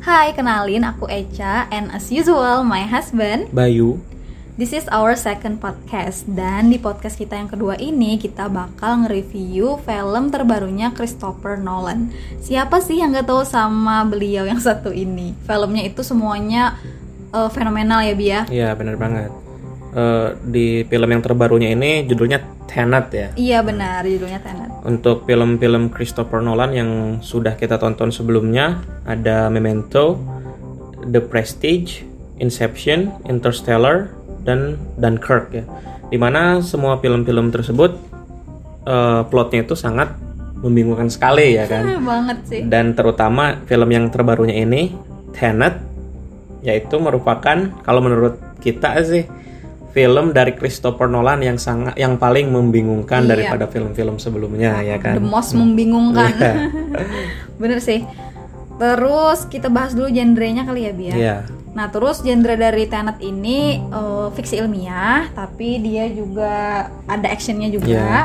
Hai, kenalin aku Echa and as usual my husband. Bayu. This is our second podcast dan di podcast kita yang kedua ini kita bakal nge-review film terbarunya Christopher Nolan. Siapa sih yang gak tahu sama beliau yang satu ini? Filmnya itu semuanya uh, fenomenal ya Bia. Iya benar banget. Uh, di film yang terbarunya ini judulnya Tenet ya. Iya benar judulnya Tenet. Untuk film-film Christopher Nolan yang sudah kita tonton sebelumnya ada Memento, The Prestige, Inception, Interstellar, dan Dunkirk ya. Di mana semua film-film tersebut uh, plotnya itu sangat membingungkan sekali ya kan. Banget sih. Dan terutama film yang terbarunya ini Tenet yaitu merupakan kalau menurut kita sih film dari Christopher Nolan yang sangat yang paling membingungkan Iya. daripada film-film sebelumnya ya kan. The most membingungkan. Iya. Bener sih. Terus kita bahas dulu genrenya kali ya Bia. Iya. Nah, terus genre dari Tenet ini eh, fiksi ilmiah, tapi dia juga ada actionnya juga. Iya.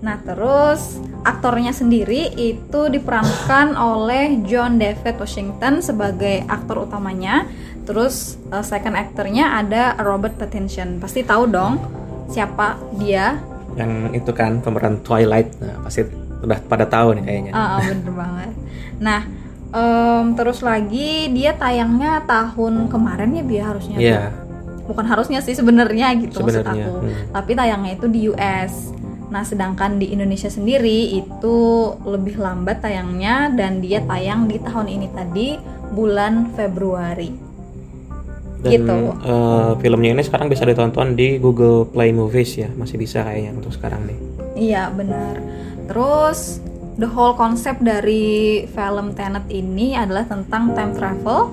Nah, terus aktornya sendiri itu diperankan oleh John David Washington sebagai aktor utamanya. Terus eh, second aktornya ada Robert Pattinson. Pasti tahu dong siapa dia? Yang itu kan pemeran Twilight. Nah, pasti udah pada tahu nih kayaknya. Ah, ah, bener banget. Nah, em, terus lagi dia tayangnya tahun kemarin ya biar harusnya. Iya. Bukan harusnya sih sebenarnya gitu maksud Sebenarnya, aku. hmm. Tapi tayangnya itu di US. Nah, sedangkan di Indonesia sendiri itu lebih lambat tayangnya dan dia tayang di tahun ini tadi bulan Februari. Dan gitu. eh, filmnya ini sekarang bisa ditonton di Google Play Movies ya. Masih bisa kayaknya untuk sekarang nih. Iya, benar. Terus the whole konsep dari film Tenet ini adalah tentang time travel.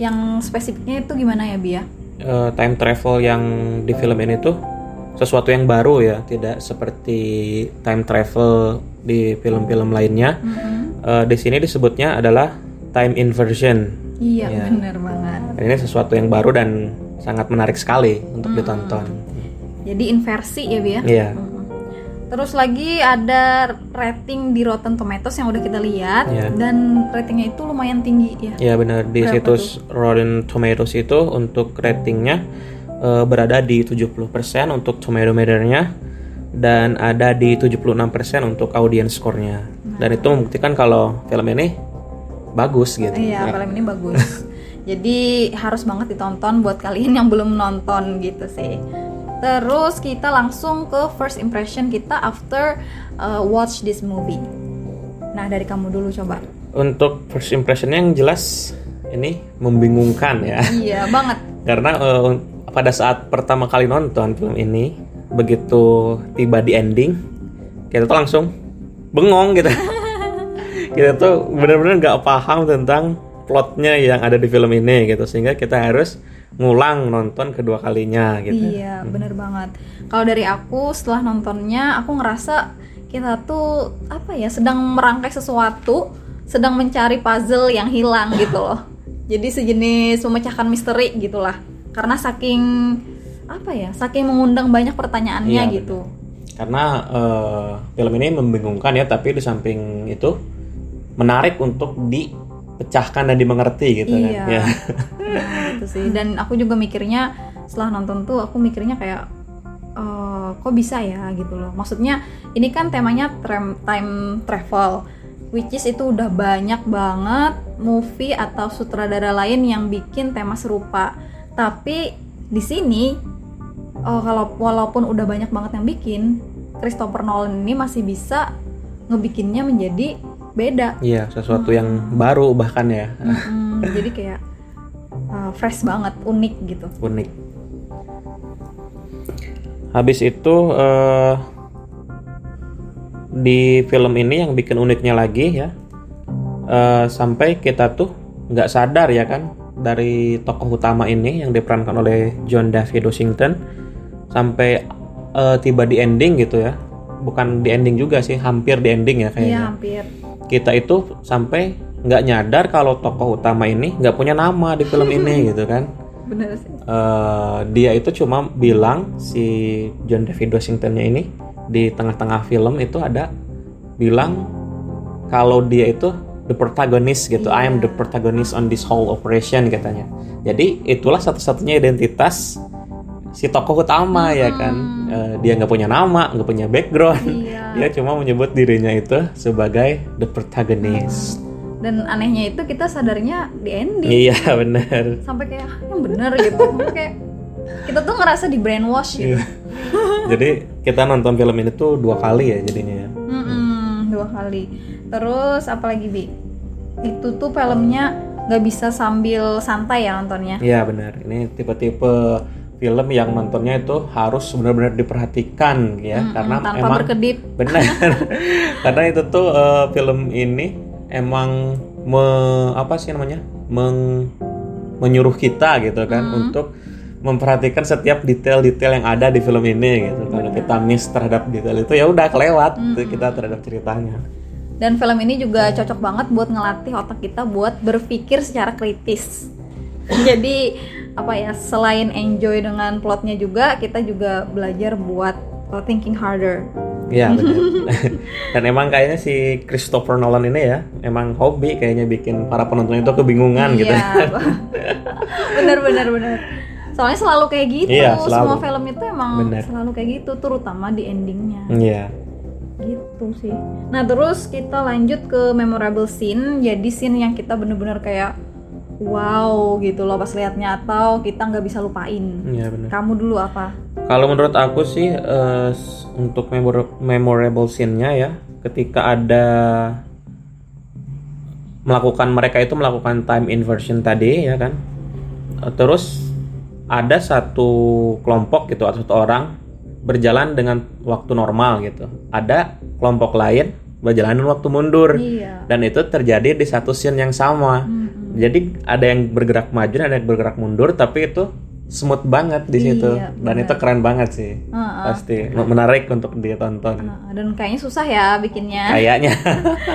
Yang spesifiknya itu gimana ya, Bia? eh, time travel yang di film ini tuh sesuatu yang baru ya, tidak seperti time travel di film-film lainnya. Eh, di sini disebutnya adalah time inversion. Iya, Iya. benar banget. Dan ini sesuatu yang baru dan sangat menarik sekali untuk ditonton. Jadi inversi ya, Bia? Iya. Mm. Terus lagi ada rating di Rotten Tomatoes yang udah kita lihat Iya. dan ratingnya itu lumayan tinggi ya. Ya benar di Berapa situs Rotten Tomatoes itu untuk ratingnya eh, berada di 70% untuk tomato meternya dan ada di 76% untuk audience score-nya. Dan itu membuktikan kalau film ini bagus gitu. Iya, film ini bagus. Jadi harus banget ditonton buat kalian yang belum nonton gitu sih. Terus kita langsung ke first impression kita after uh, watch this movie. Nah dari kamu dulu coba. Untuk first impressionnya yang jelas ini membingungkan ya. Iya banget. Karena eh, pada saat pertama kali nonton film ini begitu tiba di ending kita tuh langsung bengong gitu. kita tuh bener-bener nggak paham tentang plotnya yang ada di film ini gitu sehingga kita harus ngulang nonton kedua kalinya gitu. Iya bener banget. Kalau dari aku setelah nontonnya aku ngerasa kita tuh apa ya sedang merangkai sesuatu, sedang mencari puzzle yang hilang gitu loh. Jadi sejenis memecahkan misteri gitulah. Karena saking apa ya, saking mengundang banyak pertanyaannya Iya, gitu. Karena eh, film ini membingungkan ya tapi di samping itu menarik untuk dipecahkan dan dimengerti gitu Iya. kan. Ya. Nah, gitu sih. Dan aku juga mikirnya setelah nonton tuh aku mikirnya kayak eh, kok bisa ya gitu loh. Maksudnya ini kan temanya time travel, which is itu udah banyak banget movie atau sutradara lain yang bikin tema serupa. Tapi di sini oh, kalau walaupun udah banyak banget yang bikin, Christopher Nolan ini masih bisa ngebikinnya menjadi beda. Iya, sesuatu yang baru bahkan ya. Mm, jadi kayak uh, fresh banget, unik gitu. unik. Habis itu eh, di film ini yang bikin uniknya lagi ya, eh, sampai kita tuh nggak sadar ya kan dari tokoh utama ini yang diperankan oleh John David Washington sampai eh, tiba di ending gitu ya, bukan di ending juga sih, hampir di ending ya Iya, kayaknya. hampir. Kita itu sampai nggak nyadar kalau tokoh utama ini nggak punya nama di film ini gitu kan. Bener sih. Eh, dia itu cuma bilang si John David Washingtonnya ini di tengah-tengah film itu ada bilang kalau dia itu the protagonist gitu. I am the protagonist on this whole operation katanya. Jadi itulah satu-satunya identitas si tokoh utama ya kan. Eh, dia nggak punya nama, nggak punya background. Iya. Dia cuma menyebut dirinya itu sebagai the protagonist. dan anehnya itu kita sadarnya di ending Iya benar. sampai kayak "Ah, yang bener gitu kayak kita tuh ngerasa di brainwash gitu Iya. Jadi kita nonton film ini tuh dua kali ya jadinya. Mm-mm, dua kali terus apalagi bi itu tuh filmnya nggak bisa sambil santai ya nontonnya Iya benar. Ini tipe-tipe film yang nontonnya itu harus benar-benar diperhatikan ya karena tanpa emang berkedip benar. karena itu tuh eh, film ini emang me- apa sih namanya? Meng- menyuruh kita gitu kan untuk memperhatikan setiap detail-detail yang ada di film ini gitu. Kalau kita miss terhadap detail itu ya udah kelewat tuh kita terhadap ceritanya. dan film ini juga cocok banget buat ngelatih otak kita buat berpikir secara kritis jadi apa ya selain enjoy dengan plotnya juga kita juga belajar buat uh, thinking harder Iya benar. Dan emang kayaknya si Christopher Nolan ini ya, emang hobi kayaknya bikin para penonton itu kebingungan gitu. Iya, bener bener bener. Soalnya selalu kayak gitu. Iya, selalu. Semua film itu emang Bener. selalu kayak gitu, terutama di endingnya. Iya. Gitu sih. Nah terus kita lanjut ke memorable scene. Jadi scene yang kita bener-bener kayak wow gitu loh pas liatnya atau kita nggak bisa lupain. Iya benar. Kamu dulu apa? Kalau menurut aku sih s- untuk memor- memorable scene-nya ya, ketika ada melakukan mereka itu melakukan time inversion tadi ya kan. Eh, Terus ada satu kelompok gitu atau satu orang berjalan dengan waktu normal gitu. Ada kelompok lain berjalan dengan waktu mundur. Iya. dan itu terjadi di satu scene yang sama Mm-mm. Jadi ada yang bergerak maju ada yang bergerak mundur tapi itu smooth banget di situ. Iya, dan itu keren banget sih. Heeh. pasti menarik untuk ditonton. Nah, dan kayaknya susah ya bikinnya. kayaknya.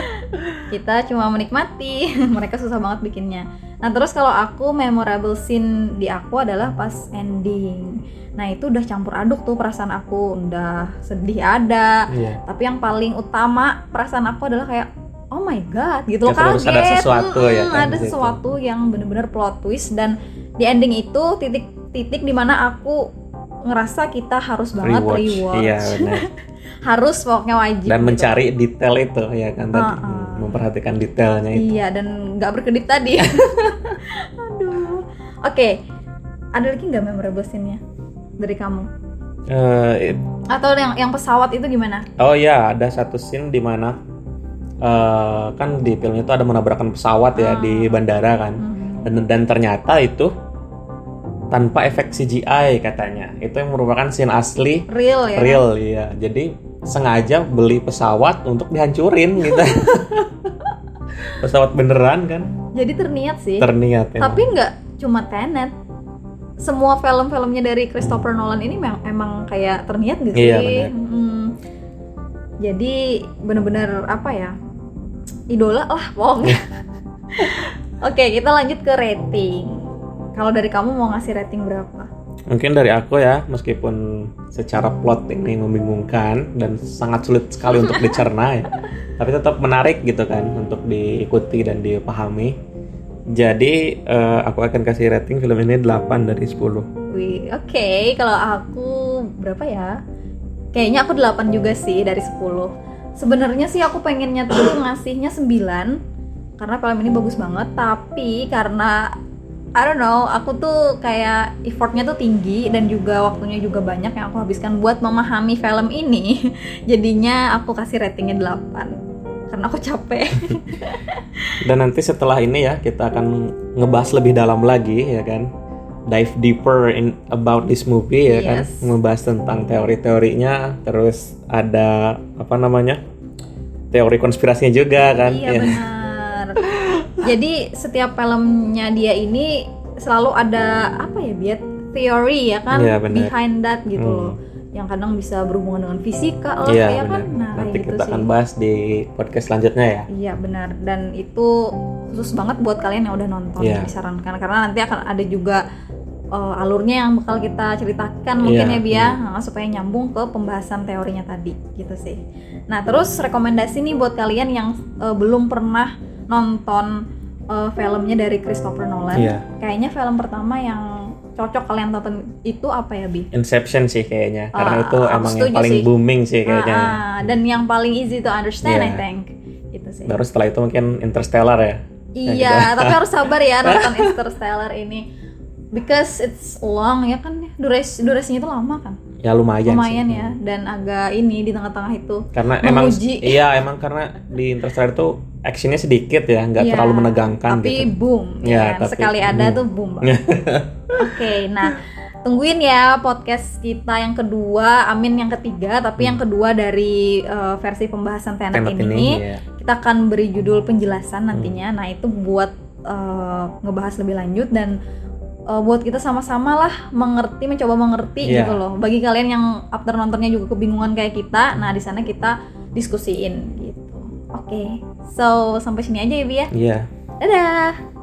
Kita cuma menikmati mereka susah banget bikinnya. Nah terus kalau aku memorable scene di aku adalah pas ending. Nah itu udah campur aduk tuh perasaan aku. Udah sedih ada. Iya. tapi yang paling utama perasaan aku adalah kayak oh my god gitu loh Ya, kaget ada sesuatu ya kan ada di situ. sesuatu yang bener-bener plot twist dan di ending itu titik-titik di mana aku ngerasa kita harus banget rewatch rewatch, iya benar harus pokoknya wajib dan gitu. mencari detail itu ya kan tadi Heeh. memperhatikan detailnya itu Iya dan nggak berkedip tadi. Aduh. Oke, ada lagi nggak memorable scene-nya dari kamu? Eh, it- Atau yang yang pesawat itu gimana? oh ya ada satu scene di mana eh, kan di film itu ada menabrakan pesawat ya di bandara kan Hmm. dan dan ternyata itu tanpa efek CGI katanya itu yang merupakan scene asli Real ya? real ya jadi sengaja beli pesawat untuk dihancurin gitu pesawat beneran kan Jadi terniat sih. terniat ya Tapi nggak cuma Tenet. Semua film-filmnya dari Christopher Nolan ini memang emang kayak terniat gitu Iya, sih. benar. Mm. Jadi bener-bener apa ya? Idola lah pokoknya. Oke, kita lanjut ke rating. Kalau dari kamu mau ngasih rating berapa? mungkin dari aku ya meskipun secara plot ini membingungkan dan sangat sulit sekali untuk dicerna ya tapi tetap menarik gitu kan untuk diikuti dan dipahami jadi eh, aku akan kasih rating film ini 8 dari 10 Wih, oke. Kalau aku berapa ya? Kayaknya aku 8 juga sih dari 10. Sebenarnya sih aku pengennya tuh ngasihnya 9 karena film ini bagus banget, tapi karena I don't know, aku tuh kayak effortnya tuh tinggi dan juga waktunya juga banyak yang aku habiskan buat memahami film ini. Jadinya aku kasih ratingnya 8 karena aku capek. Dan nanti setelah ini ya kita akan ngebahas lebih dalam lagi ya kan. Dive deeper in about this movie ya kan. Yes. Membahas tentang teori-teorinya, terus ada apa namanya? Teori konspirasinya juga kan. Iya Ya. benar. Jadi setiap filmnya dia ini selalu ada apa ya biar teori ya kan benar. behind that gitu Hmm. loh. Yang kadang bisa berhubungan dengan fisika lah ya benar. kan. Nah, Nanti gitu kita sih. akan bahas di podcast selanjutnya ya. Iya benar dan itu khusus banget buat kalian yang udah nonton Iya. disarankan karena nanti akan ada juga uh, alurnya yang bakal kita ceritakan mungkin Iya, ya Bia Nah, supaya nyambung ke pembahasan teorinya tadi gitu sih. Nah terus rekomendasi nih buat kalian yang uh, belum pernah nonton uh, filmnya dari Christopher Nolan, Iya. kayaknya film pertama yang cocok kalian tonton itu apa ya bi? Inception sih kayaknya karena Ah, itu emang yang paling sih. booming sih kayaknya Ah, ah, dan yang paling easy to understand Iya. I think itu sih. baru setelah itu mungkin Interstellar ya Iya, tapi harus sabar ya nonton Interstellar ini because it's long ya kan durasi durasinya itu lama kan ya lumayan, lumayan sih. ya dan agak ini di tengah-tengah itu karena emang Menguji. iya emang karena di Interstellar itu actionnya sedikit ya nggak Iya, terlalu menegangkan tapi gitu boom Iya, ya kan? tapi sekali ada boom. tuh boom oke nah tungguin ya podcast kita yang kedua Amin yang ketiga tapi yang kedua dari eh, versi pembahasan Tenet, Tenet ini, ini, iya. kita akan beri judul penjelasan nantinya nah itu buat eh, ngebahas lebih lanjut dan eh, buat kita sama-sama lah mengerti mencoba mengerti Iya. gitu loh. Bagi kalian yang after nontonnya juga kebingungan kayak kita nah di sana kita diskusiin gitu. Oke so sampai sini aja ya Bi ya. Iya. Dadah